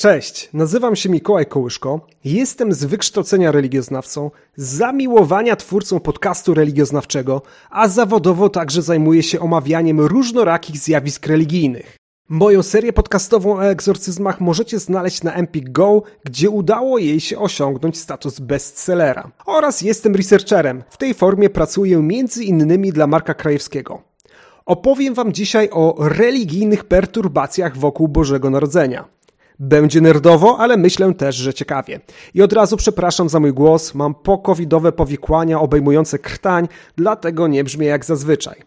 Cześć, nazywam się Mikołaj Kołyszko, jestem z wykształcenia religioznawcą, zamiłowania twórcą podcastu religioznawczego, a zawodowo także zajmuję się omawianiem różnorakich zjawisk religijnych. Moją serię podcastową o egzorcyzmach możecie znaleźć na Empik Go, gdzie udało jej się osiągnąć status bestsellera. Oraz jestem researcherem. W tej formie pracuję innymi dla Marka Krajewskiego. Opowiem wam dzisiaj o religijnych perturbacjach wokół Bożego Narodzenia. Będzie nerdowo, ale myślę też, że ciekawie. I od razu przepraszam za mój głos, mam pokowidowe powikłania obejmujące krtań, dlatego nie brzmię jak zazwyczaj.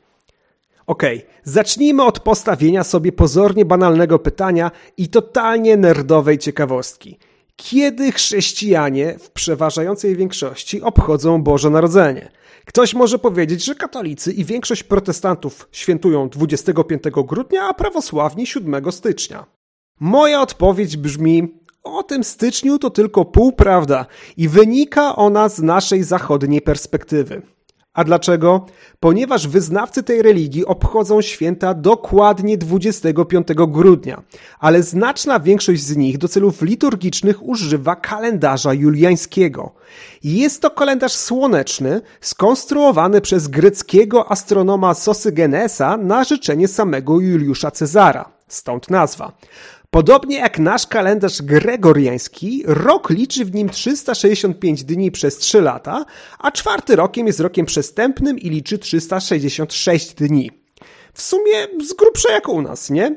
Okej, okay, zacznijmy od postawienia sobie pozornie banalnego pytania i totalnie nerdowej ciekawostki. Kiedy chrześcijanie w przeważającej większości obchodzą Boże Narodzenie? Ktoś może powiedzieć, że katolicy i większość protestantów świętują 25 grudnia, a prawosławni 7 stycznia. Moja odpowiedź brzmi: o tym styczniu to tylko półprawda i wynika ona z naszej zachodniej perspektywy. A dlaczego? Ponieważ wyznawcy tej religii obchodzą święta dokładnie 25 grudnia, ale znaczna większość z nich do celów liturgicznych używa kalendarza juliańskiego. Jest to kalendarz słoneczny, skonstruowany przez greckiego astronoma Sosygenesa na życzenie samego Juliusza Cezara. Stąd nazwa. Podobnie jak nasz kalendarz gregoriański, rok liczy w nim 365 dni przez 3 lata, a czwarty rokiem jest rokiem przestępnym i liczy 366 dni. W sumie z grubsza jak u nas, nie?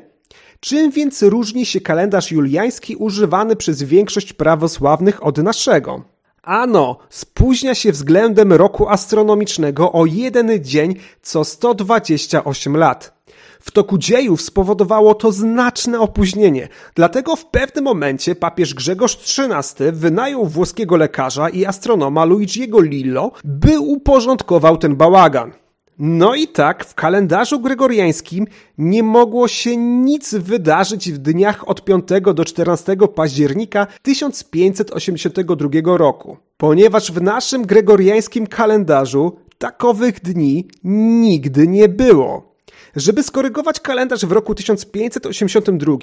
Czym więc różni się kalendarz juliański używany przez większość prawosławnych od naszego? Ano, spóźnia się względem roku astronomicznego o jeden dzień co 128 lat. W toku dziejów spowodowało to znaczne opóźnienie, dlatego w pewnym momencie papież Grzegorz XIII wynajął włoskiego lekarza i astronoma Luigiego Lillo, by uporządkował ten bałagan. No i tak, w kalendarzu gregoriańskim nie mogło się nic wydarzyć w dniach od 5 do 14 października 1582 roku, ponieważ w naszym gregoriańskim kalendarzu takowych dni nigdy nie było. Żeby skorygować kalendarz w roku 1582,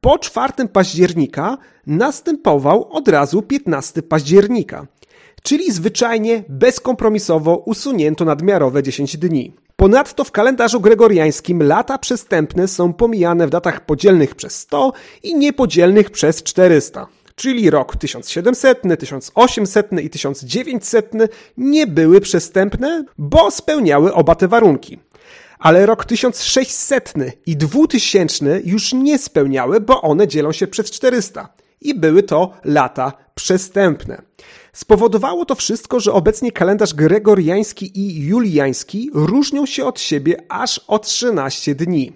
po 4 października następował od razu 15 października, czyli zwyczajnie bezkompromisowo usunięto nadmiarowe 10 dni. Ponadto w kalendarzu gregoriańskim lata przestępne są pomijane w datach podzielnych przez 100 i niepodzielnych przez 400 czyli rok 1700, 1800 i 1900 nie były przestępne, bo spełniały oba te warunki ale rok 1600 i 2000 już nie spełniały, bo one dzielą się przez 400 i były to lata przestępne. Spowodowało to wszystko, że obecnie kalendarz gregoriański i juliański różnią się od siebie aż o 13 dni.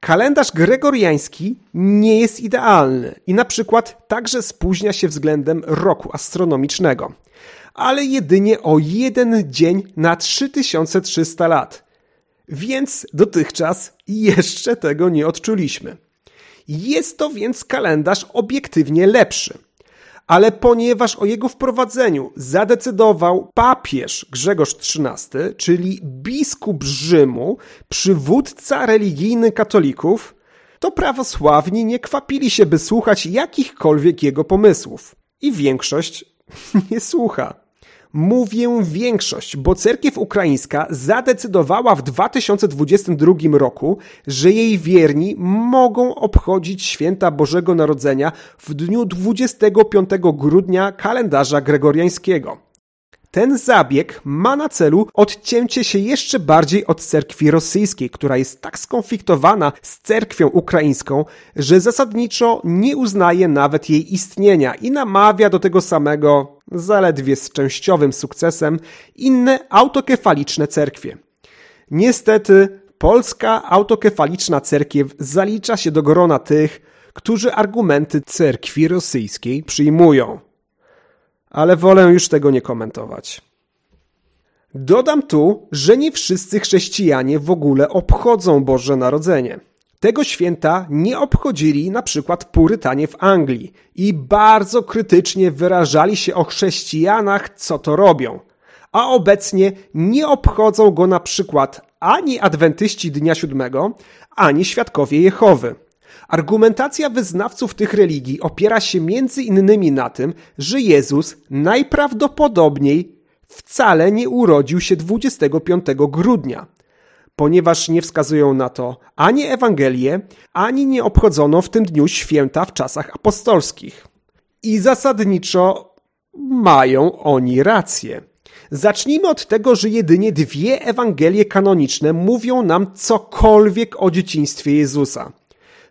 Kalendarz gregoriański nie jest idealny i na przykład także spóźnia się względem roku astronomicznego, ale jedynie o jeden dzień na 3300 lat – więc dotychczas jeszcze tego nie odczuliśmy. Jest to więc kalendarz obiektywnie lepszy. Ale ponieważ o jego wprowadzeniu zadecydował papież Grzegorz XIII, czyli biskup Rzymu, przywódca religijny katolików, to prawosławni nie kwapili się, by słuchać jakichkolwiek jego pomysłów. I większość nie słucha. Mówię większość, bo cerkiew ukraińska zadecydowała w 2022 roku, że jej wierni mogą obchodzić święta Bożego Narodzenia w dniu 25 grudnia kalendarza gregoriańskiego. Ten zabieg ma na celu odcięcie się jeszcze bardziej od cerkwi rosyjskiej, która jest tak skonfliktowana z cerkwią ukraińską, że zasadniczo nie uznaje nawet jej istnienia i namawia do tego samego, zaledwie z częściowym sukcesem, inne autokefaliczne cerkwie. Niestety, polska autokefaliczna cerkiew zalicza się do grona tych, którzy argumenty cerkwi rosyjskiej przyjmują ale wolę już tego nie komentować. Dodam tu, że nie wszyscy chrześcijanie w ogóle obchodzą Boże Narodzenie. Tego święta nie obchodzili na przykład Purytanie w Anglii i bardzo krytycznie wyrażali się o chrześcijanach, co to robią. A obecnie nie obchodzą go na przykład ani adwentyści Dnia Siódmego, ani świadkowie Jehowy. Argumentacja wyznawców tych religii opiera się między innymi na tym, że Jezus najprawdopodobniej wcale nie urodził się 25 grudnia, ponieważ nie wskazują na to ani Ewangelie, ani nie obchodzono w tym dniu święta w czasach apostolskich. I zasadniczo mają oni rację. Zacznijmy od tego, że jedynie dwie Ewangelie kanoniczne mówią nam cokolwiek o dzieciństwie Jezusa.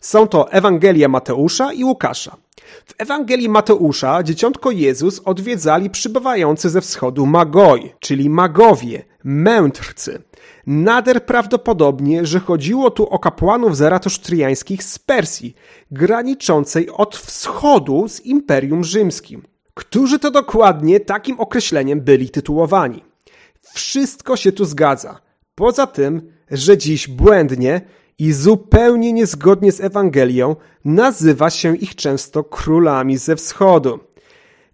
Są to Ewangelia Mateusza i Łukasza. W Ewangelii Mateusza dzieciątko Jezus odwiedzali przybywający ze wschodu magoi, czyli magowie, mędrcy. Nader prawdopodobnie, że chodziło tu o kapłanów zaratusztriańskich z Persji, graniczącej od wschodu z Imperium Rzymskim. Którzy to dokładnie takim określeniem byli tytułowani? Wszystko się tu zgadza. Poza tym, że dziś błędnie i zupełnie niezgodnie z Ewangelią nazywa się ich często królami ze wschodu.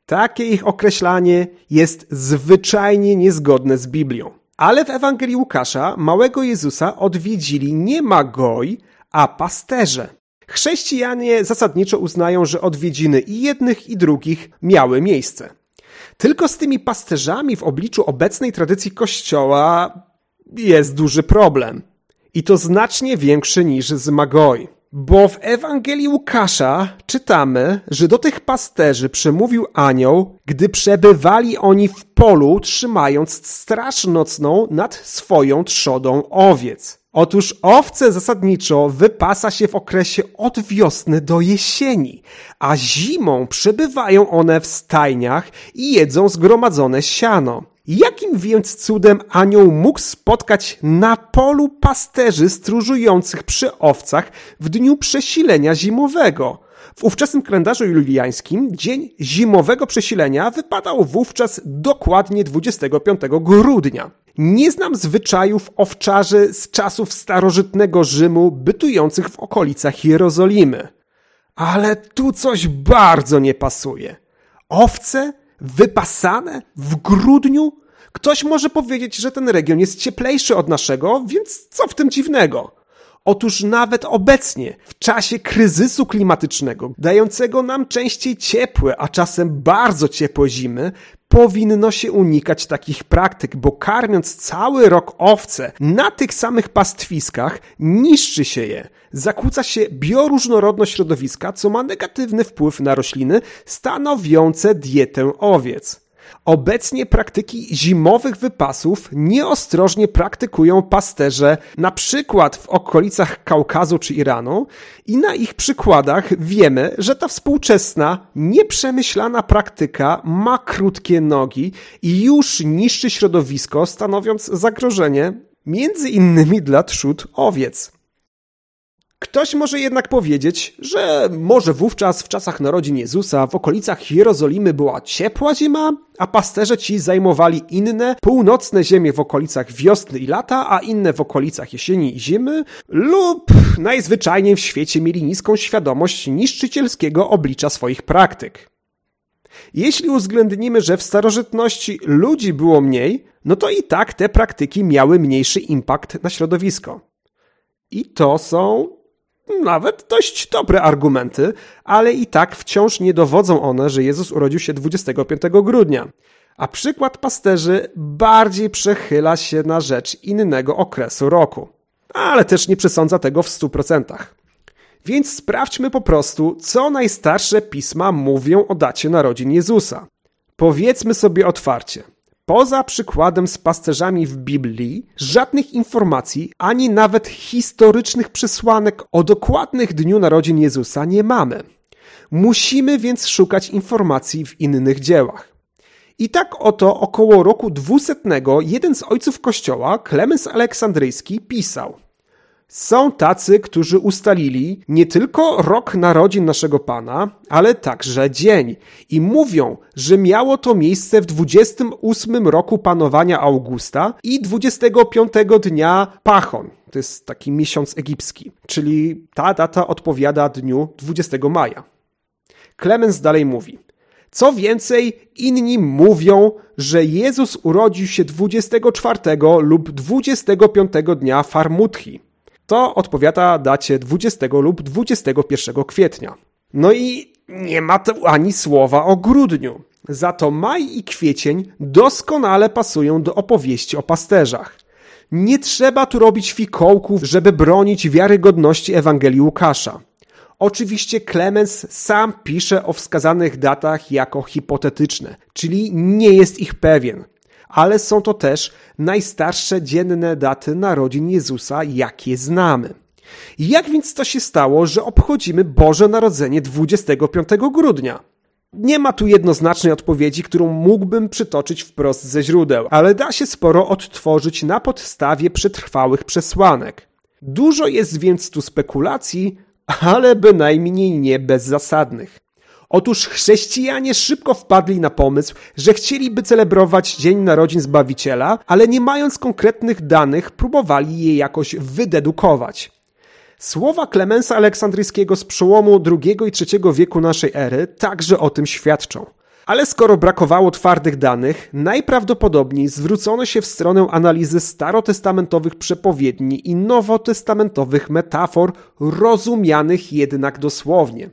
Takie ich określanie jest zwyczajnie niezgodne z Biblią. Ale w Ewangelii Łukasza małego Jezusa odwiedzili nie magoi, a pasterze. Chrześcijanie zasadniczo uznają, że odwiedziny i jednych i drugich miały miejsce. Tylko z tymi pasterzami w obliczu obecnej tradycji Kościoła jest duży problem. I to znacznie większy niż z Magoi. Bo w Ewangelii Łukasza czytamy, że do tych pasterzy przemówił anioł, gdy przebywali oni w polu, trzymając straż nocną nad swoją trzodą owiec. Otóż owce zasadniczo wypasa się w okresie od wiosny do jesieni, a zimą przebywają one w stajniach i jedzą zgromadzone siano. Jakim więc cudem anioł mógł spotkać na polu pasterzy stróżujących przy owcach w dniu przesilenia zimowego? W ówczesnym kalendarzu juliańskim dzień zimowego przesilenia wypadał wówczas dokładnie 25 grudnia. Nie znam zwyczajów owczarzy z czasów starożytnego Rzymu bytujących w okolicach Jerozolimy. Ale tu coś bardzo nie pasuje. Owce wypasane w grudniu? Ktoś może powiedzieć, że ten region jest cieplejszy od naszego, więc co w tym dziwnego? Otóż nawet obecnie, w czasie kryzysu klimatycznego, dającego nam częściej ciepłe, a czasem bardzo ciepłe zimy, powinno się unikać takich praktyk, bo karmiąc cały rok owce na tych samych pastwiskach, niszczy się je. Zakłóca się bioróżnorodność środowiska, co ma negatywny wpływ na rośliny stanowiące dietę owiec. Obecnie praktyki zimowych wypasów nieostrożnie praktykują pasterze, na przykład w okolicach Kaukazu czy Iranu, i na ich przykładach wiemy, że ta współczesna, nieprzemyślana praktyka ma krótkie nogi i już niszczy środowisko, stanowiąc zagrożenie między innymi dla trzód owiec. Ktoś może jednak powiedzieć, że może wówczas w czasach narodzin Jezusa w okolicach Jerozolimy była ciepła zima, a pasterze ci zajmowali inne, północne ziemie w okolicach wiosny i lata, a inne w okolicach jesieni i zimy, lub najzwyczajniej w świecie mieli niską świadomość niszczycielskiego oblicza swoich praktyk. Jeśli uwzględnimy, że w starożytności ludzi było mniej, no to i tak te praktyki miały mniejszy impact na środowisko. I to są nawet dość dobre argumenty, ale i tak wciąż nie dowodzą one, że Jezus urodził się 25 grudnia. A przykład pasterzy bardziej przechyla się na rzecz innego okresu roku. Ale też nie przesądza tego w 100%. Więc sprawdźmy po prostu, co najstarsze pisma mówią o dacie narodzin Jezusa. Powiedzmy sobie otwarcie – Poza przykładem z pasterzami w Biblii, żadnych informacji, ani nawet historycznych przesłanek o dokładnych dniu narodzin Jezusa nie mamy. Musimy więc szukać informacji w innych dziełach. I tak oto około roku 200 jeden z ojców kościoła, Klemens Aleksandryjski, pisał – są tacy, którzy ustalili nie tylko rok narodzin naszego Pana, ale także dzień. I mówią, że miało to miejsce w 28 roku panowania Augusta i 25 dnia Pachon. To jest taki miesiąc egipski. Czyli ta data odpowiada dniu 20 maja. Klemens dalej mówi. Co więcej, inni mówią, że Jezus urodził się 24 lub 25 dnia Farmutchi To odpowiada dacie 20 lub 21 kwietnia. No i nie ma tu ani słowa o grudniu. Za to maj i kwiecień doskonale pasują do opowieści o pasterzach. Nie trzeba tu robić fikołków, żeby bronić wiarygodności Ewangelii Łukasza. Oczywiście Clemens sam pisze o wskazanych datach jako hipotetyczne, czyli nie jest ich pewien, ale są to też najstarsze dzienne daty narodzin Jezusa, jakie znamy. Jak więc to się stało, że obchodzimy Boże Narodzenie 25 grudnia? Nie ma tu jednoznacznej odpowiedzi, którą mógłbym przytoczyć wprost ze źródeł, ale da się sporo odtworzyć na podstawie przetrwałych przesłanek. Dużo jest więc tu spekulacji, ale bynajmniej nie bezzasadnych. Otóż chrześcijanie szybko wpadli na pomysł, że chcieliby celebrować Dzień Narodzin Zbawiciela, ale nie mając konkretnych danych, próbowali je jakoś wydedukować. Słowa Klemensa Aleksandryjskiego z przełomu II i III wieku naszej ery także o tym świadczą. Ale skoro brakowało twardych danych, najprawdopodobniej zwrócono się w stronę analizy starotestamentowych przepowiedni i nowotestamentowych metafor, rozumianych jednak dosłownie.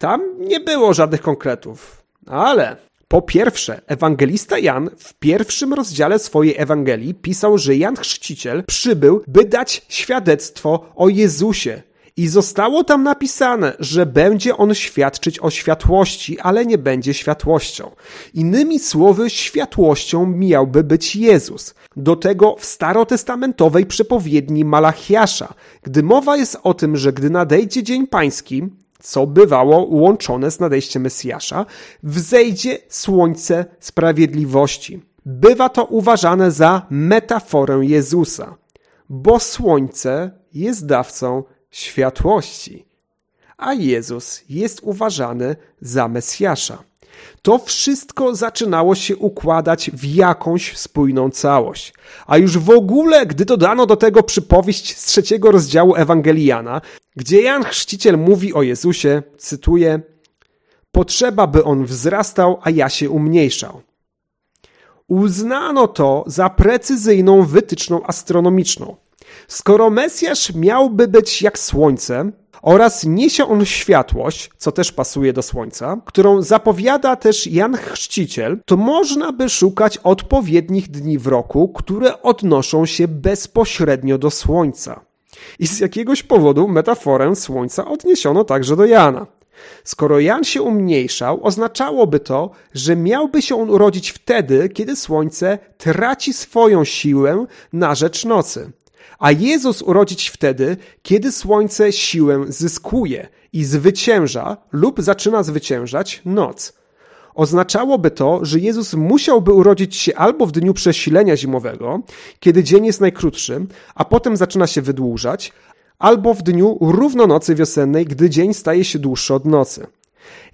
Tam nie było żadnych konkretów, ale po pierwsze, ewangelista Jan w pierwszym rozdziale swojej Ewangelii pisał, że Jan Chrzciciel przybył, by dać świadectwo o Jezusie. I zostało tam napisane, że będzie on świadczyć o światłości, ale nie będzie światłością. Innymi słowy, światłością miałby być Jezus. Do tego w starotestamentowej przepowiedni Malachiasza, gdy mowa jest o tym, że gdy nadejdzie dzień pański, co bywało łączone z nadejściem Mesjasza, wzejdzie słońce sprawiedliwości. Bywa to uważane za metaforę Jezusa, bo słońce jest dawcą światłości, a Jezus jest uważany za Mesjasza. To wszystko zaczynało się układać w jakąś spójną całość. A już w ogóle, gdy dodano do tego przypowieść z trzeciego rozdziału Ewangeliana, gdzie Jan Chrzciciel mówi o Jezusie, cytuję, Potrzeba, by on wzrastał, a ja się umniejszał. Uznano to za precyzyjną wytyczną astronomiczną. Skoro Mesjasz miałby być jak słońce, oraz niesie on światłość, co też pasuje do słońca, którą zapowiada też Jan Chrzciciel, to można by szukać odpowiednich dni w roku, które odnoszą się bezpośrednio do słońca. I z jakiegoś powodu metaforę słońca odniesiono także do Jana. Skoro Jan się umniejszał, oznaczałoby to, że miałby się on urodzić wtedy, kiedy słońce traci swoją siłę na rzecz nocy a Jezus urodzić wtedy, kiedy słońce siłę zyskuje i zwycięża lub zaczyna zwyciężać noc. Oznaczałoby to, że Jezus musiałby urodzić się albo w dniu przesilenia zimowego, kiedy dzień jest najkrótszy, a potem zaczyna się wydłużać, albo w dniu równonocy wiosennej, gdy dzień staje się dłuższy od nocy.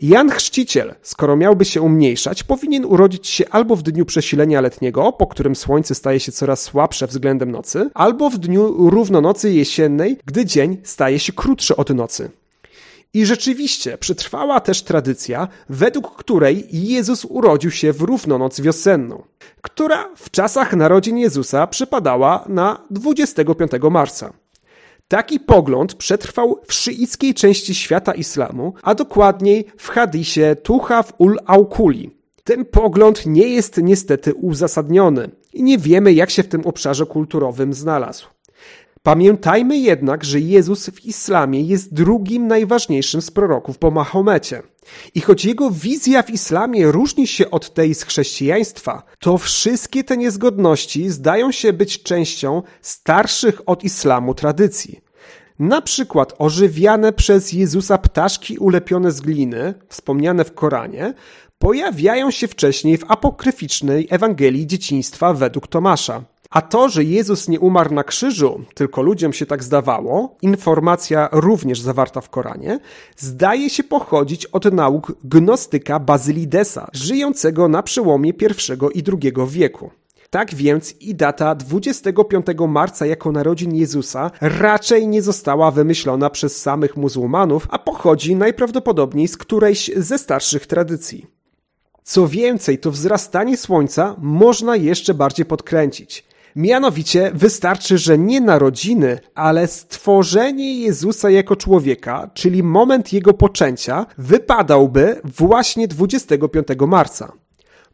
Jan Chrzciciel, skoro miałby się umniejszać, powinien urodzić się albo w dniu przesilenia letniego, po którym słońce staje się coraz słabsze względem nocy, albo w dniu równonocy jesiennej, gdy dzień staje się krótszy od nocy. I rzeczywiście przetrwała też tradycja, według której Jezus urodził się w równonoc wiosenną, która w czasach narodzin Jezusa przypadała na 25 marca. Taki pogląd przetrwał w szyickiej części świata islamu, a dokładniej w hadisie Tuchaf ul-Aukuli. Ten pogląd nie jest niestety uzasadniony i nie wiemy, jak się w tym obszarze kulturowym znalazł. Pamiętajmy jednak, że Jezus w islamie jest drugim najważniejszym z proroków po Mahomecie. I choć jego wizja w islamie różni się od tej z chrześcijaństwa, to wszystkie te niezgodności zdają się być częścią starszych od islamu tradycji. Na przykład ożywiane przez Jezusa ptaszki ulepione z gliny, wspomniane w Koranie, pojawiają się wcześniej w apokryficznej Ewangelii dzieciństwa według Tomasza. A to, że Jezus nie umarł na krzyżu, tylko ludziom się tak zdawało, informacja również zawarta w Koranie, zdaje się pochodzić od nauk gnostyka Bazylidesa, żyjącego na przełomie I i II wieku. Tak więc i data 25 marca jako narodzin Jezusa raczej nie została wymyślona przez samych muzułmanów, a pochodzi najprawdopodobniej z którejś ze starszych tradycji. Co więcej, to wzrastanie słońca można jeszcze bardziej podkręcić. Mianowicie wystarczy, że nie narodziny, ale stworzenie Jezusa jako człowieka, czyli moment jego poczęcia, wypadałby właśnie 25 marca.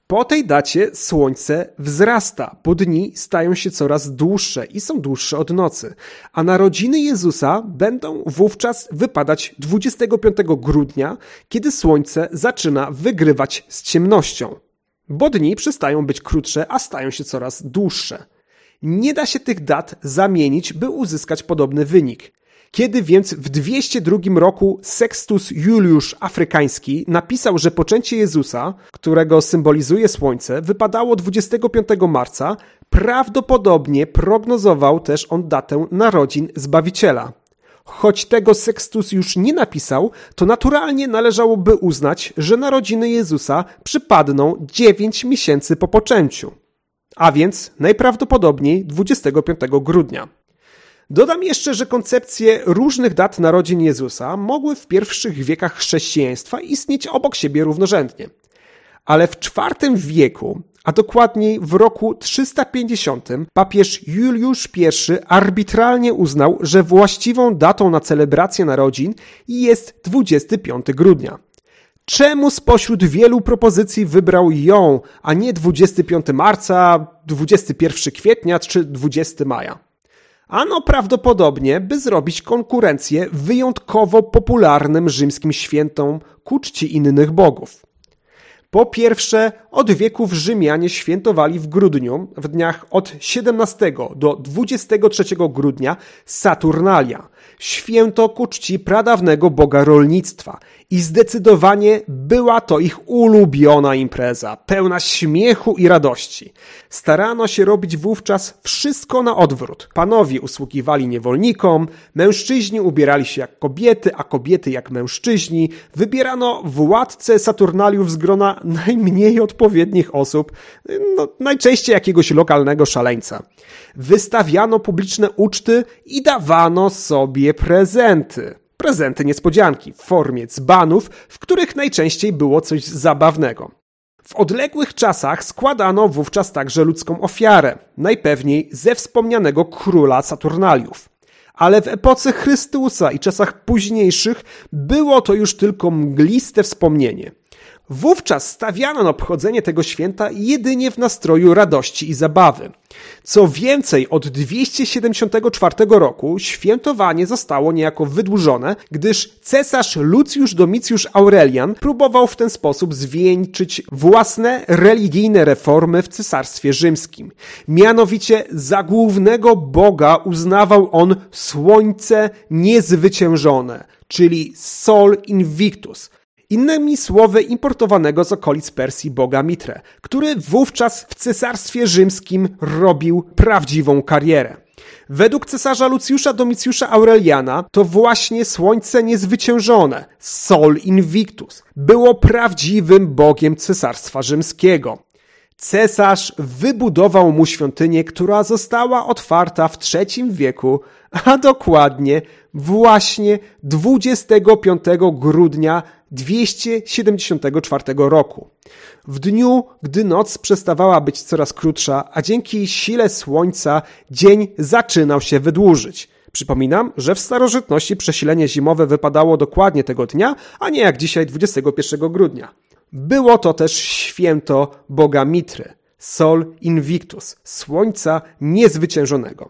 Po tej dacie słońce wzrasta, bo dni stają się coraz dłuższe i są dłuższe od nocy, a narodziny Jezusa będą wówczas wypadać 25 grudnia, kiedy słońce zaczyna wygrywać z ciemnością. Bo dni przestają być krótsze, a stają się coraz dłuższe. Nie da się tych dat zamienić, by uzyskać podobny wynik. Kiedy więc w 202 roku Sextus Juliusz Afrykański napisał, że poczęcie Jezusa, którego symbolizuje słońce, wypadało 25 marca, prawdopodobnie prognozował też on datę narodzin Zbawiciela. Choć tego Sextus już nie napisał, to naturalnie należałoby uznać, że narodziny Jezusa przypadną 9 miesięcy po poczęciu. A więc najprawdopodobniej 25 grudnia. Dodam jeszcze, że koncepcje różnych dat narodzin Jezusa mogły w pierwszych wiekach chrześcijaństwa istnieć obok siebie równorzędnie. Ale w IV wieku, a dokładniej w roku 350, papież Juliusz I arbitralnie uznał, że właściwą datą na celebrację narodzin jest 25 grudnia. Czemu spośród wielu propozycji wybrał ją, a nie 25 marca, 21 kwietnia czy 20 maja? Ano prawdopodobnie, by zrobić konkurencję wyjątkowo popularnym rzymskim świętom ku czci innych bogów. Po pierwsze, od wieków Rzymianie świętowali w grudniu, w dniach od 17 do 23 grudnia Saturnalia, święto ku czci pradawnego boga rolnictwa i zdecydowanie była to ich ulubiona impreza, pełna śmiechu i radości. Starano się robić wówczas wszystko na odwrót. Panowie usługiwali niewolnikom, mężczyźni ubierali się jak kobiety, a kobiety jak mężczyźni. Wybierano władcę Saturnaliów z grona najmniej odpowiednich osób, no, najczęściej jakiegoś lokalnego szaleńca. Wystawiano publiczne uczty i dawano sobie prezenty prezenty niespodzianki w formie dzbanów, w których najczęściej było coś zabawnego. W odległych czasach składano wówczas także ludzką ofiarę, najpewniej ze wspomnianego króla Saturnaliów. Ale w epoce Chrystusa i czasach późniejszych było to już tylko mgliste wspomnienie. Wówczas stawiano na obchodzenie tego święta jedynie w nastroju radości i zabawy. Co więcej, od 274 roku świętowanie zostało niejako wydłużone, gdyż cesarz Lucjusz Domicjusz Aurelian próbował w ten sposób zwieńczyć własne religijne reformy w cesarstwie rzymskim. Mianowicie za głównego boga uznawał on słońce niezwyciężone, czyli Sol Invictus, Innymi słowy importowanego z okolic Persji boga Mitre, który wówczas w cesarstwie rzymskim robił prawdziwą karierę. Według cesarza Lucjusza Domicjusza Aureliana to właśnie słońce niezwyciężone, Sol Invictus, było prawdziwym bogiem cesarstwa rzymskiego. Cesarz wybudował mu świątynię, która została otwarta w III wieku, a dokładnie właśnie 25 grudnia 274 roku. W dniu, gdy noc przestawała być coraz krótsza, a dzięki sile słońca dzień zaczynał się wydłużyć. Przypominam, że w starożytności przesilenie zimowe wypadało dokładnie tego dnia, a nie jak dzisiaj 21 grudnia. Było to też święto Boga Mitry, Sol Invictus, słońca niezwyciężonego.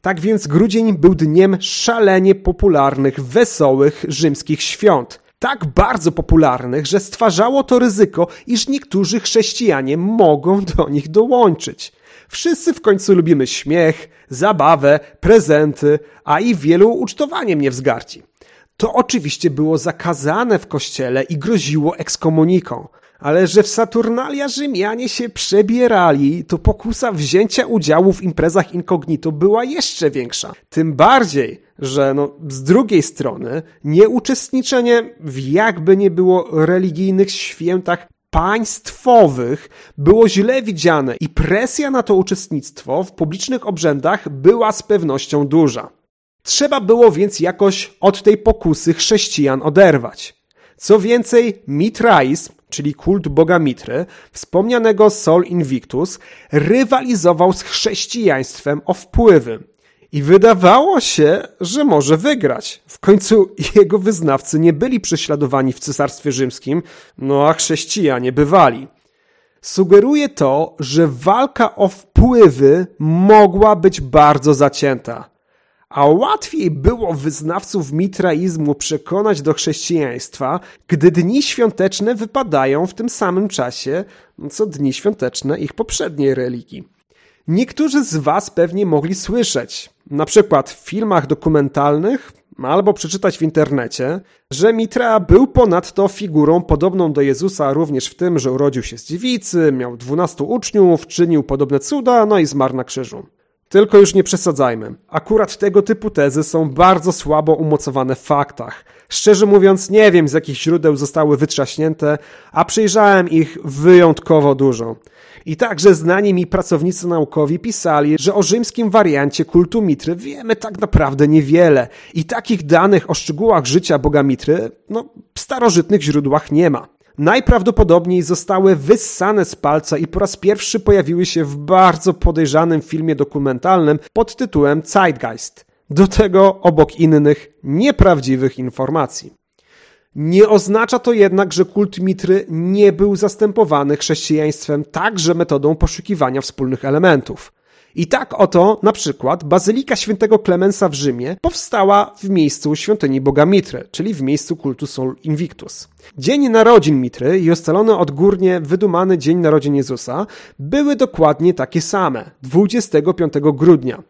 Tak więc grudzień był dniem szalenie popularnych, wesołych rzymskich świąt. Tak bardzo popularnych, że stwarzało to ryzyko, iż niektórzy chrześcijanie mogą do nich dołączyć. Wszyscy w końcu lubimy śmiech, zabawę, prezenty, a i wielu ucztowaniem nie wzgarci. To oczywiście było zakazane w kościele i groziło ekskomuniką. Ale że w Saturnalia Rzymianie się przebierali, to pokusa wzięcia udziału w imprezach incognito była jeszcze większa. Tym bardziej, że no, z drugiej strony nieuczestniczenie w jakby nie było religijnych świętach państwowych było źle widziane i presja na to uczestnictwo w publicznych obrzędach była z pewnością duża. Trzeba było więc jakoś od tej pokusy chrześcijan oderwać. Co więcej, mitraizm, czyli kult boga Mitry, wspomnianego Sol Invictus, rywalizował z chrześcijaństwem o wpływy. I wydawało się, że może wygrać. W końcu jego wyznawcy nie byli prześladowani w Cesarstwie Rzymskim, no a chrześcijanie bywali. Sugeruje to, że walka o wpływy mogła być bardzo zacięta. A łatwiej było wyznawców mitraizmu przekonać do chrześcijaństwa, gdy dni świąteczne wypadają w tym samym czasie, co dni świąteczne ich poprzedniej religii. Niektórzy z Was pewnie mogli słyszeć, na przykład w filmach dokumentalnych albo przeczytać w internecie, że Mitra był ponadto figurą podobną do Jezusa również w tym, że urodził się z dziewicy, miał dwunastu uczniów, czynił podobne cuda, no i zmarł na krzyżu. Tylko już nie przesadzajmy. Akurat tego typu tezy są bardzo słabo umocowane w faktach. Szczerze mówiąc, nie wiem z jakich źródeł zostały wytrzaśnięte, a przyjrzałem ich wyjątkowo dużo. I także znani mi pracownicy naukowi pisali, że o rzymskim wariancie kultu Mitry wiemy tak naprawdę niewiele i takich danych o szczegółach życia Boga Mitry, no, w starożytnych źródłach nie ma. Najprawdopodobniej zostały wyssane z palca i po raz pierwszy pojawiły się w bardzo podejrzanym filmie dokumentalnym pod tytułem Zeitgeist. Do tego obok innych nieprawdziwych informacji. Nie oznacza to jednak, że kult Mitry nie był zastępowany chrześcijaństwem także metodą poszukiwania wspólnych elementów. I tak oto, na przykład, Bazylika Świętego Klemensa w Rzymie powstała w miejscu świątyni Boga Mitry, czyli w miejscu kultu Sol Invictus. Dzień narodzin Mitry i ustalony odgórnie wydumany dzień narodzin Jezusa były dokładnie takie same, 25 grudnia.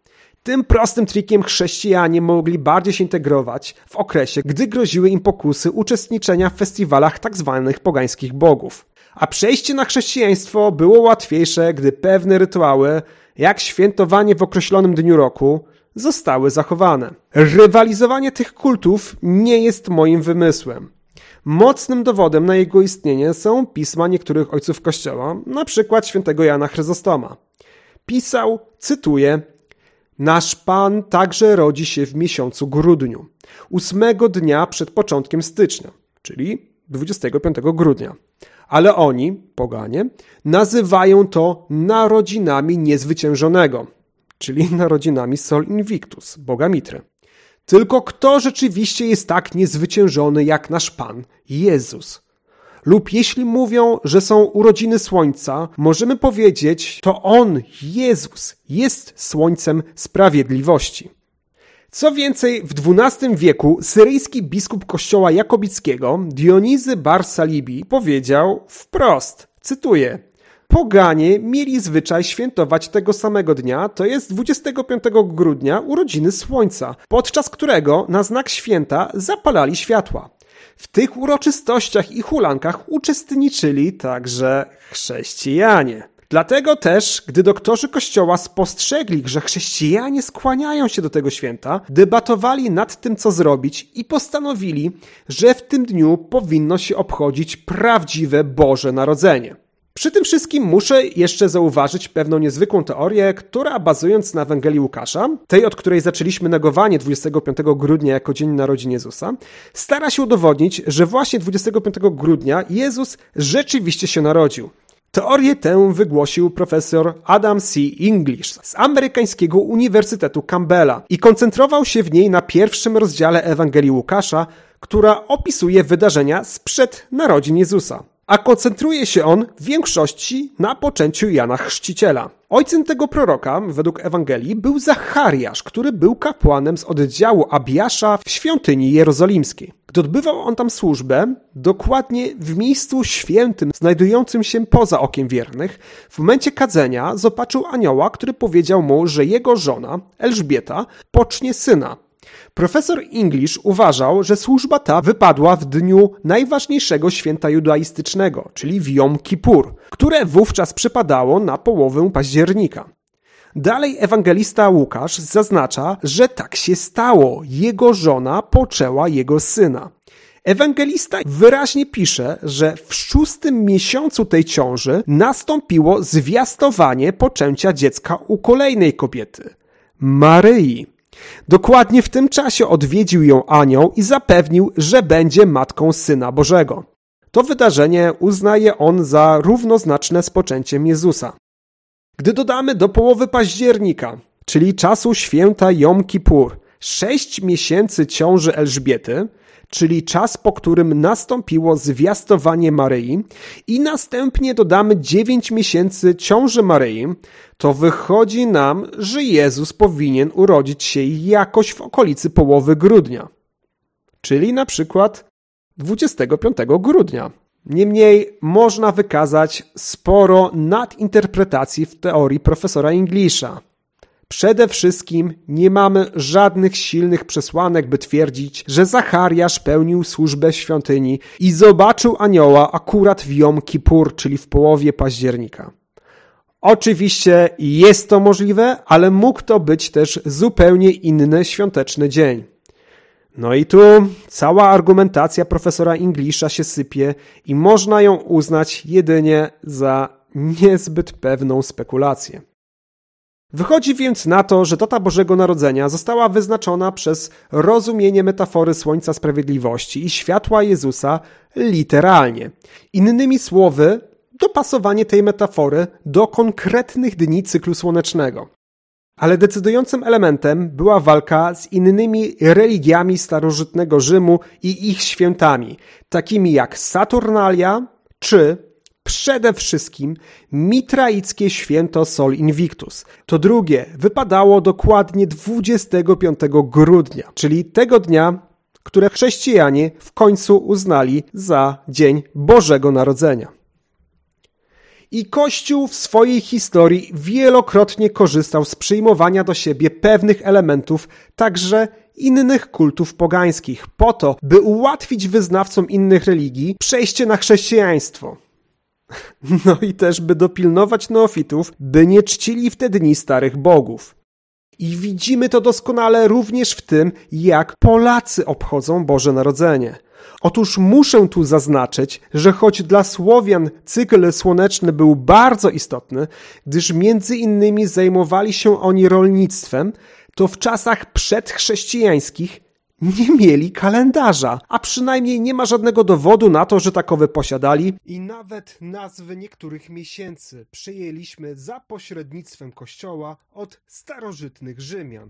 Tym prostym trikiem chrześcijanie mogli bardziej się integrować w okresie, gdy groziły im pokusy uczestniczenia w festiwalach tzw. Tak pogańskich bogów. A przejście na chrześcijaństwo było łatwiejsze, gdy pewne rytuały, jak świętowanie w określonym dniu roku, zostały zachowane. Rywalizowanie tych kultów nie jest moim wymysłem. Mocnym dowodem na jego istnienie są pisma niektórych ojców Kościoła, na przykład świętego Jana Chryzostoma. Pisał, cytuję, Nasz Pan także rodzi się w miesiącu grudniu, ósmego dnia przed początkiem stycznia, czyli 25 grudnia. Ale oni, poganie, nazywają to narodzinami niezwyciężonego, czyli narodzinami Sol Invictus, Boga Mitry. Tylko kto rzeczywiście jest tak niezwyciężony jak nasz Pan, Jezus? lub jeśli mówią, że są urodziny Słońca, możemy powiedzieć, to On, Jezus, jest Słońcem Sprawiedliwości. Co więcej, w XII wieku syryjski biskup kościoła jakobickiego Dionizy Bar Salibi powiedział wprost, cytuję, Poganie mieli zwyczaj świętować tego samego dnia, to jest 25 grudnia, urodziny Słońca, podczas którego na znak święta zapalali światła. W tych uroczystościach i hulankach uczestniczyli także chrześcijanie. Dlatego też, gdy doktorzy kościoła spostrzegli, że chrześcijanie skłaniają się do tego święta, debatowali nad tym, co zrobić i postanowili, że w tym dniu powinno się obchodzić prawdziwe Boże Narodzenie. Przy tym wszystkim muszę jeszcze zauważyć pewną niezwykłą teorię, która bazując na Ewangelii Łukasza, tej od której zaczęliśmy negowanie 25 grudnia jako Dzień Narodzin Jezusa, stara się udowodnić, że właśnie 25 grudnia Jezus rzeczywiście się narodził. Teorię tę wygłosił profesor Adam C. English z amerykańskiego Uniwersytetu Campbella i koncentrował się w niej na pierwszym rozdziale Ewangelii Łukasza, która opisuje wydarzenia sprzed narodzin Jezusa a koncentruje się on w większości na poczęciu Jana Chrzciciela. Ojcem tego proroka, według Ewangelii, był Zachariasz, który był kapłanem z oddziału Abiasza w świątyni jerozolimskiej. Gdy odbywał on tam służbę, dokładnie w miejscu świętym, znajdującym się poza okiem wiernych, w momencie kadzenia zobaczył anioła, który powiedział mu, że jego żona, Elżbieta, pocznie syna, Profesor English uważał, że służba ta wypadła w dniu najważniejszego święta judaistycznego, czyli w Jom Kippur, które wówczas przypadało na połowę października. Dalej ewangelista Łukasz zaznacza, że tak się stało. Jego żona poczęła jego syna. Ewangelista wyraźnie pisze, że w szóstym miesiącu tej ciąży nastąpiło zwiastowanie poczęcia dziecka u kolejnej kobiety Maryi. Dokładnie w tym czasie odwiedził ją anioł i zapewnił, że będzie matką Syna Bożego. To wydarzenie uznaje on za równoznaczne z poczęciem Jezusa. Gdy dodamy do połowy października, czyli czasu święta Jom Kippur, sześć miesięcy ciąży Elżbiety, czyli czas, po którym nastąpiło zwiastowanie Maryi i następnie dodamy dziewięć miesięcy ciąży Maryi, to wychodzi nam, że Jezus powinien urodzić się jakoś w okolicy połowy grudnia, czyli na przykład 25 grudnia. Niemniej można wykazać sporo nadinterpretacji w teorii profesora Inglisza. Przede wszystkim nie mamy żadnych silnych przesłanek, by twierdzić, że Zachariasz pełnił służbę w świątyni i zobaczył anioła akurat w Jom Kippur, czyli w połowie października. Oczywiście jest to możliwe, ale mógł to być też zupełnie inny świąteczny dzień. No i tu cała argumentacja profesora Inglisza się sypie i można ją uznać jedynie za niezbyt pewną spekulację. Wychodzi więc na to, że data Bożego Narodzenia została wyznaczona przez rozumienie metafory Słońca Sprawiedliwości i światła Jezusa literalnie. Innymi słowy, dopasowanie tej metafory do konkretnych dni cyklu słonecznego. Ale decydującym elementem była walka z innymi religiami starożytnego Rzymu i ich świętami, takimi jak Saturnalia czy przede wszystkim mitraickie święto Sol Invictus. To drugie wypadało dokładnie 25 grudnia, czyli tego dnia, które chrześcijanie w końcu uznali za Dzień Bożego Narodzenia. I Kościół w swojej historii wielokrotnie korzystał z przyjmowania do siebie pewnych elementów, także innych kultów pogańskich, po to, by ułatwić wyznawcom innych religii przejście na chrześcijaństwo. No i też, by dopilnować neofitów, by nie czcili w te dni starych bogów. I widzimy to doskonale również w tym, jak Polacy obchodzą Boże Narodzenie. Otóż muszę tu zaznaczyć, że choć dla Słowian cykl słoneczny był bardzo istotny, gdyż między innymi zajmowali się oni rolnictwem, to w czasach przedchrześcijańskich nie mieli kalendarza, a przynajmniej nie ma żadnego dowodu na to, że takowe posiadali. I nawet nazwy niektórych miesięcy przyjęliśmy za pośrednictwem Kościoła od starożytnych Rzymian.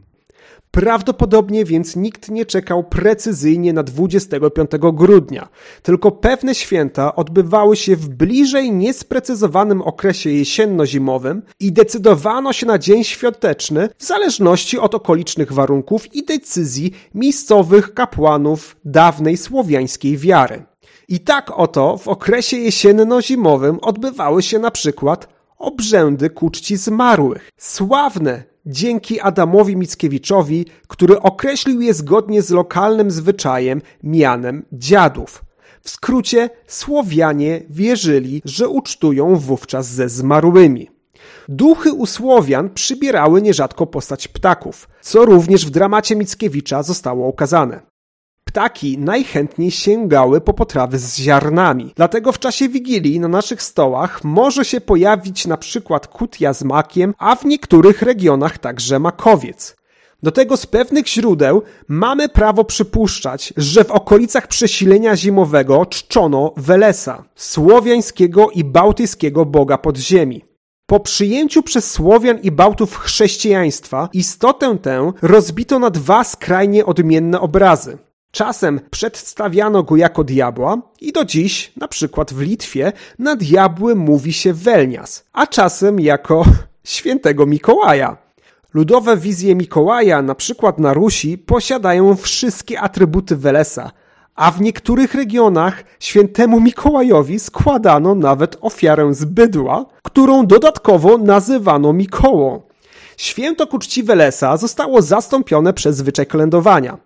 Prawdopodobnie więc nikt nie czekał precyzyjnie na 25 grudnia, tylko pewne święta odbywały się w bliżej niesprecyzowanym okresie jesienno-zimowym i decydowano się na dzień świąteczny w zależności od okolicznych warunków i decyzji miejscowych kapłanów dawnej słowiańskiej wiary. I tak oto w okresie jesienno-zimowym odbywały się na przykład obrzędy ku czci zmarłych, sławne dzięki Adamowi Mickiewiczowi, który określił je zgodnie z lokalnym zwyczajem mianem dziadów. W skrócie, Słowianie wierzyli, że ucztują wówczas ze zmarłymi. Duchy u Słowian przybierały nierzadko postać ptaków, co również w dramacie Mickiewicza zostało ukazane. Ptaki najchętniej sięgały po potrawy z ziarnami. Dlatego w czasie Wigilii na naszych stołach może się pojawić na przykład kutia z makiem, a w niektórych regionach także makowiec. Do tego z pewnych źródeł mamy prawo przypuszczać, że w okolicach przesilenia zimowego czczono Welesa, słowiańskiego i bałtyckiego boga podziemi. Po przyjęciu przez Słowian i Bałtów chrześcijaństwa istotę tę rozbito na dwa skrajnie odmienne obrazy. Czasem przedstawiano go jako diabła i do dziś, na przykład w Litwie, na diabły mówi się Welnias, a czasem jako świętego Mikołaja. Ludowe wizje Mikołaja, na przykład na Rusi, posiadają wszystkie atrybuty Welesa, a w niektórych regionach świętemu Mikołajowi składano nawet ofiarę z bydła, którą dodatkowo nazywano Mikołą. Święto ku Welesa zostało zastąpione przez zwyczaj kolędowania.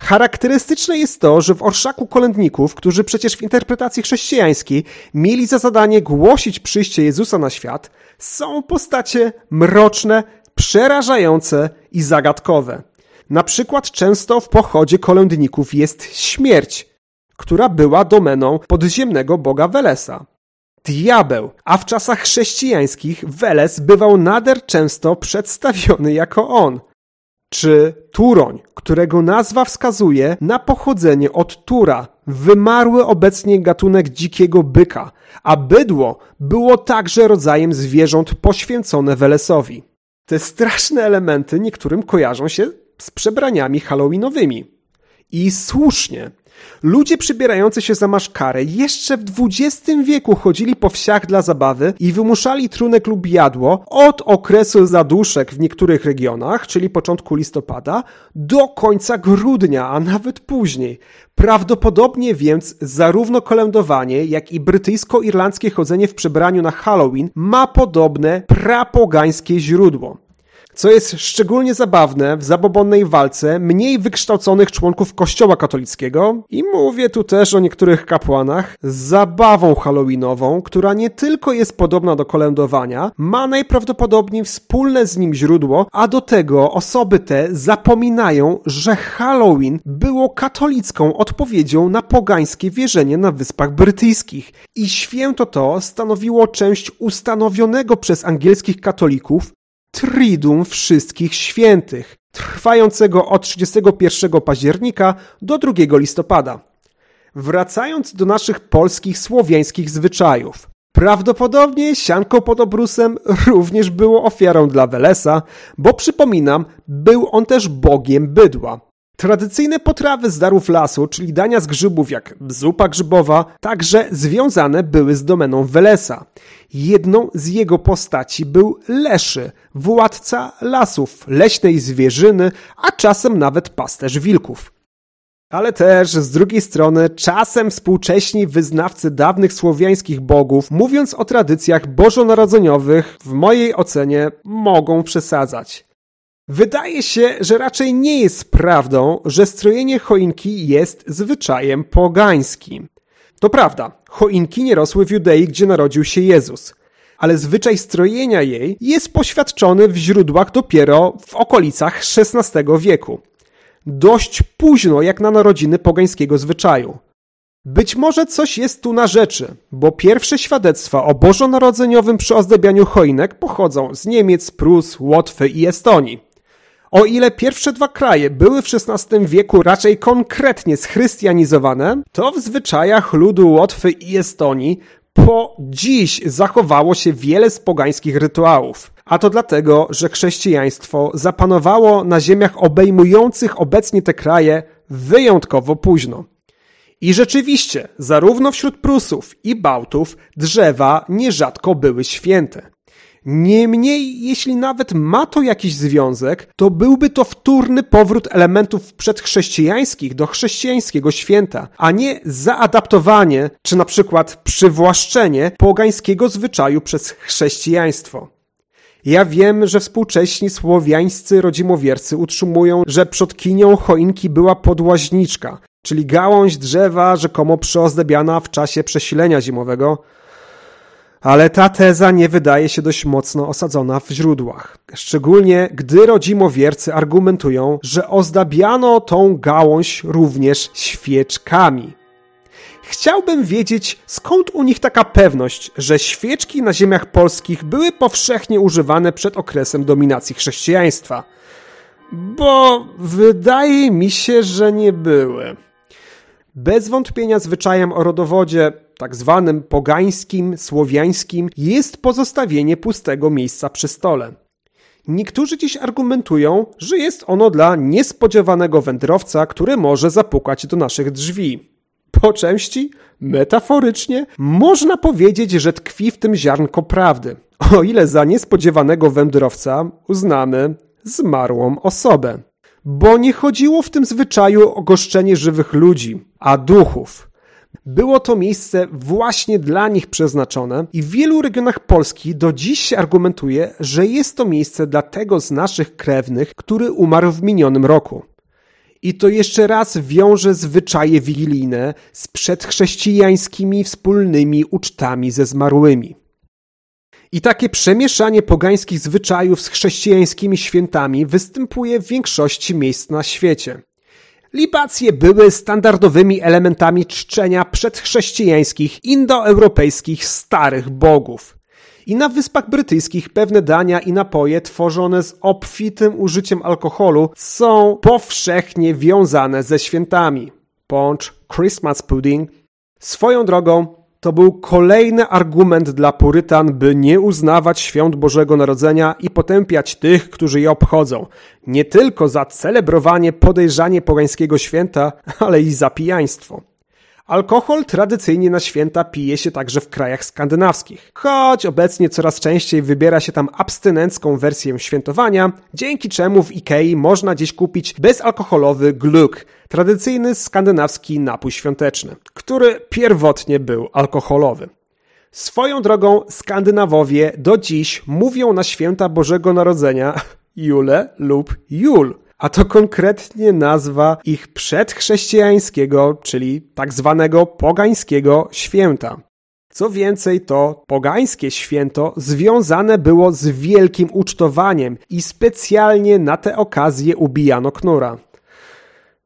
Charakterystyczne jest to, że w orszaku kolędników, którzy przecież w interpretacji chrześcijańskiej mieli za zadanie głosić przyjście Jezusa na świat, są postacie mroczne, przerażające i zagadkowe. Na przykład często w pochodzie kolędników jest śmierć, która była domeną podziemnego boga Welesa. Diabeł, a w czasach chrześcijańskich Weles bywał nader często przedstawiony jako on czy Turoń, którego nazwa wskazuje na pochodzenie od Tura, wymarły obecnie gatunek dzikiego byka, a bydło było także rodzajem zwierząt poświęcone Welesowi. Te straszne elementy niektórym kojarzą się z przebraniami halloweenowymi. I słusznie. Ludzie przybierający się za maszkarę jeszcze w XX wieku chodzili po wsiach dla zabawy i wymuszali trunek lub jadło od okresu zaduszek w niektórych regionach, czyli początku listopada, do końca grudnia, a nawet później. Prawdopodobnie więc zarówno kolędowanie, jak i brytyjsko-irlandzkie chodzenie w przebraniu na Halloween ma podobne prapogańskie źródło. Co jest szczególnie zabawne w zabobonnej walce mniej wykształconych członków Kościoła katolickiego, i mówię tu też o niektórych kapłanach, z zabawą halloweenową, która nie tylko jest podobna do kolędowania, ma najprawdopodobniej wspólne z nim źródło, a do tego osoby te zapominają, że Halloween było katolicką odpowiedzią na pogańskie wierzenie na Wyspach Brytyjskich. I święto to stanowiło część ustanowionego przez angielskich katolików Triduum Wszystkich Świętych, trwającego od 31 października do 2 listopada. Wracając do naszych polskich, słowiańskich zwyczajów. Prawdopodobnie sianko pod obrusem również było ofiarą dla Welesa, bo przypominam, był on też bogiem bydła. Tradycyjne potrawy z darów lasu, czyli dania z grzybów jak zupa grzybowa, także związane były z domeną Welesa. Jedną z jego postaci był Leszy, władca lasów, leśnej zwierzyny, a czasem nawet pasterz wilków. Ale też z drugiej strony czasem współcześni wyznawcy dawnych słowiańskich bogów, mówiąc o tradycjach bożonarodzeniowych, w mojej ocenie mogą przesadzać. Wydaje się, że raczej nie jest prawdą, że strojenie choinki jest zwyczajem pogańskim. To prawda, choinki nie rosły w Judei, gdzie narodził się Jezus. Ale zwyczaj strojenia jej jest poświadczony w źródłach dopiero w okolicach XVI wieku. Dość późno jak na narodziny pogańskiego zwyczaju. Być może coś jest tu na rzeczy, bo pierwsze świadectwa o bożonarodzeniowym przyozdabianiu choinek pochodzą z Niemiec, Prus, Łotwy i Estonii. O ile pierwsze dwa kraje były w XVI wieku raczej konkretnie schrystianizowane, to w zwyczajach ludu Łotwy i Estonii po dziś zachowało się wiele z pogańskich rytuałów. A to dlatego, że chrześcijaństwo zapanowało na ziemiach obejmujących obecnie te kraje wyjątkowo późno. I rzeczywiście, zarówno wśród Prusów i Bałtów drzewa nierzadko były święte. Niemniej, jeśli nawet ma to jakiś związek, to byłby to wtórny powrót elementów przedchrześcijańskich do chrześcijańskiego święta, a nie zaadaptowanie czy na przykład przywłaszczenie pogańskiego zwyczaju przez chrześcijaństwo. Ja wiem, że współcześni słowiańscy rodzimowiercy utrzymują, że przodkinią choinki była podłaźniczka, czyli gałąź drzewa rzekomo przyozdabiana w czasie przesilenia zimowego, ale ta teza nie wydaje się dość mocno osadzona w źródłach. Szczególnie gdy rodzimowiercy argumentują, że ozdabiano tą gałąź również świeczkami. Chciałbym wiedzieć, skąd u nich taka pewność, że świeczki na ziemiach polskich były powszechnie używane przed okresem dominacji chrześcijaństwa. Bo wydaje mi się, że nie były. Bez wątpienia zwyczajem o rodowodzie tak zwanym pogańskim, słowiańskim, jest pozostawienie pustego miejsca przy stole. Niektórzy dziś argumentują, że jest ono dla niespodziewanego wędrowca, który może zapukać do naszych drzwi. Po części, metaforycznie, można powiedzieć, że tkwi w tym ziarnko prawdy, o ile za niespodziewanego wędrowca uznamy zmarłą osobę. Bo nie chodziło w tym zwyczaju o goszczenie żywych ludzi, a duchów. Było to miejsce właśnie dla nich przeznaczone i w wielu regionach Polski do dziś się argumentuje, że jest to miejsce dla tego z naszych krewnych, który umarł w minionym roku. I to jeszcze raz wiąże zwyczaje wigilijne z przedchrześcijańskimi wspólnymi ucztami ze zmarłymi. I takie przemieszanie pogańskich zwyczajów z chrześcijańskimi świętami występuje w większości miejsc na świecie. Libacje były standardowymi elementami czczenia przedchrześcijańskich, indoeuropejskich starych bogów. I na Wyspach Brytyjskich pewne dania i napoje tworzone z obfitym użyciem alkoholu są powszechnie wiązane ze świętami. poncz, Christmas pudding. Swoją drogą, to był kolejny argument dla Purytan, by nie uznawać świąt Bożego Narodzenia i potępiać tych, którzy je obchodzą. Nie tylko za celebrowanie podejrzanie pogańskiego święta, ale i za pijaństwo. Alkohol tradycyjnie na święta pije się także w krajach skandynawskich, choć obecnie coraz częściej wybiera się tam abstynencką wersję świętowania, dzięki czemu w Ikei można dziś kupić bezalkoholowy gluk, tradycyjny skandynawski napój świąteczny, który pierwotnie był alkoholowy. Swoją drogą Skandynawowie do dziś mówią na święta Bożego Narodzenia Jule lub Jul – a to konkretnie nazwa ich przedchrześcijańskiego, czyli tak zwanego pogańskiego święta. Co więcej, to pogańskie święto związane było z wielkim ucztowaniem i specjalnie na tę okazję ubijano knura.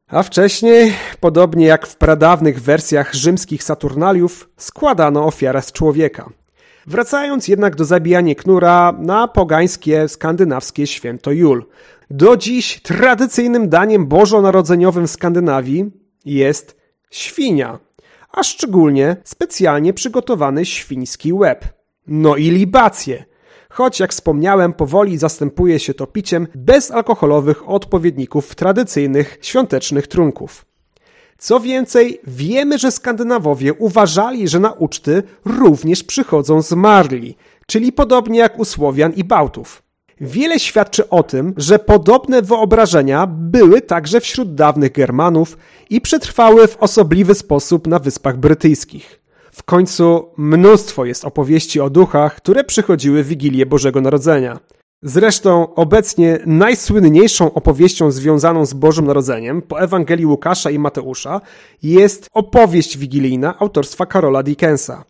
A wcześniej, podobnie jak w pradawnych wersjach rzymskich Saturnaliów, składano ofiarę z człowieka. Wracając jednak do zabijania knura na pogańskie skandynawskie święto Jul. Do dziś tradycyjnym daniem bożonarodzeniowym w Skandynawii jest świnia, a szczególnie specjalnie przygotowany świński łeb. No i libacje. Choć jak wspomniałem, powoli zastępuje się to piciem bezalkoholowych odpowiedników tradycyjnych świątecznych trunków. Co więcej, wiemy, że Skandynawowie uważali, że na uczty również przychodzą zmarli, czyli podobnie jak u Słowian i Bałtów. Wiele świadczy o tym, że podobne wyobrażenia były także wśród dawnych Germanów i przetrwały w osobliwy sposób na Wyspach Brytyjskich. W końcu mnóstwo jest opowieści o duchach, które przychodziły w Wigilię Bożego Narodzenia. Zresztą obecnie najsłynniejszą opowieścią związaną z Bożym Narodzeniem po Ewangelii Łukasza i Mateusza jest opowieść wigilijna autorstwa Karola Dickensa.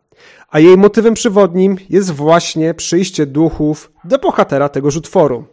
A jej motywem przewodnim jest właśnie przyjście duchów do bohatera tegoż utworu.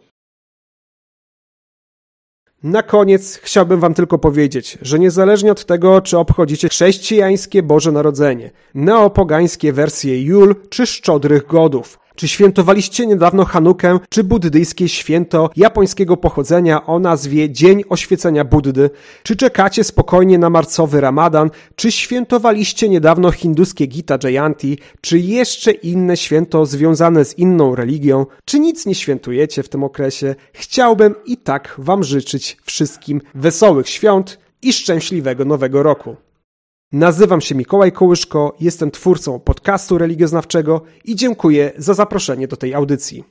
Na koniec chciałbym Wam tylko powiedzieć, że niezależnie od tego, czy obchodzicie chrześcijańskie Boże Narodzenie, neopogańskie wersje Jul czy Szczodrych Godów, czy świętowaliście niedawno Hanukę, czy buddyjskie święto japońskiego pochodzenia o nazwie Dzień Oświecenia Buddy? Czy czekacie spokojnie na marcowy Ramadan? Czy świętowaliście niedawno hinduskie Gita Jayanti? Czy jeszcze inne święto związane z inną religią? Czy nic nie świętujecie w tym okresie? Chciałbym i tak Wam życzyć wszystkim wesołych świąt i szczęśliwego nowego roku. Nazywam się Mikołaj Kołyszko, jestem twórcą podcastu religioznawczego i dziękuję za zaproszenie do tej audycji.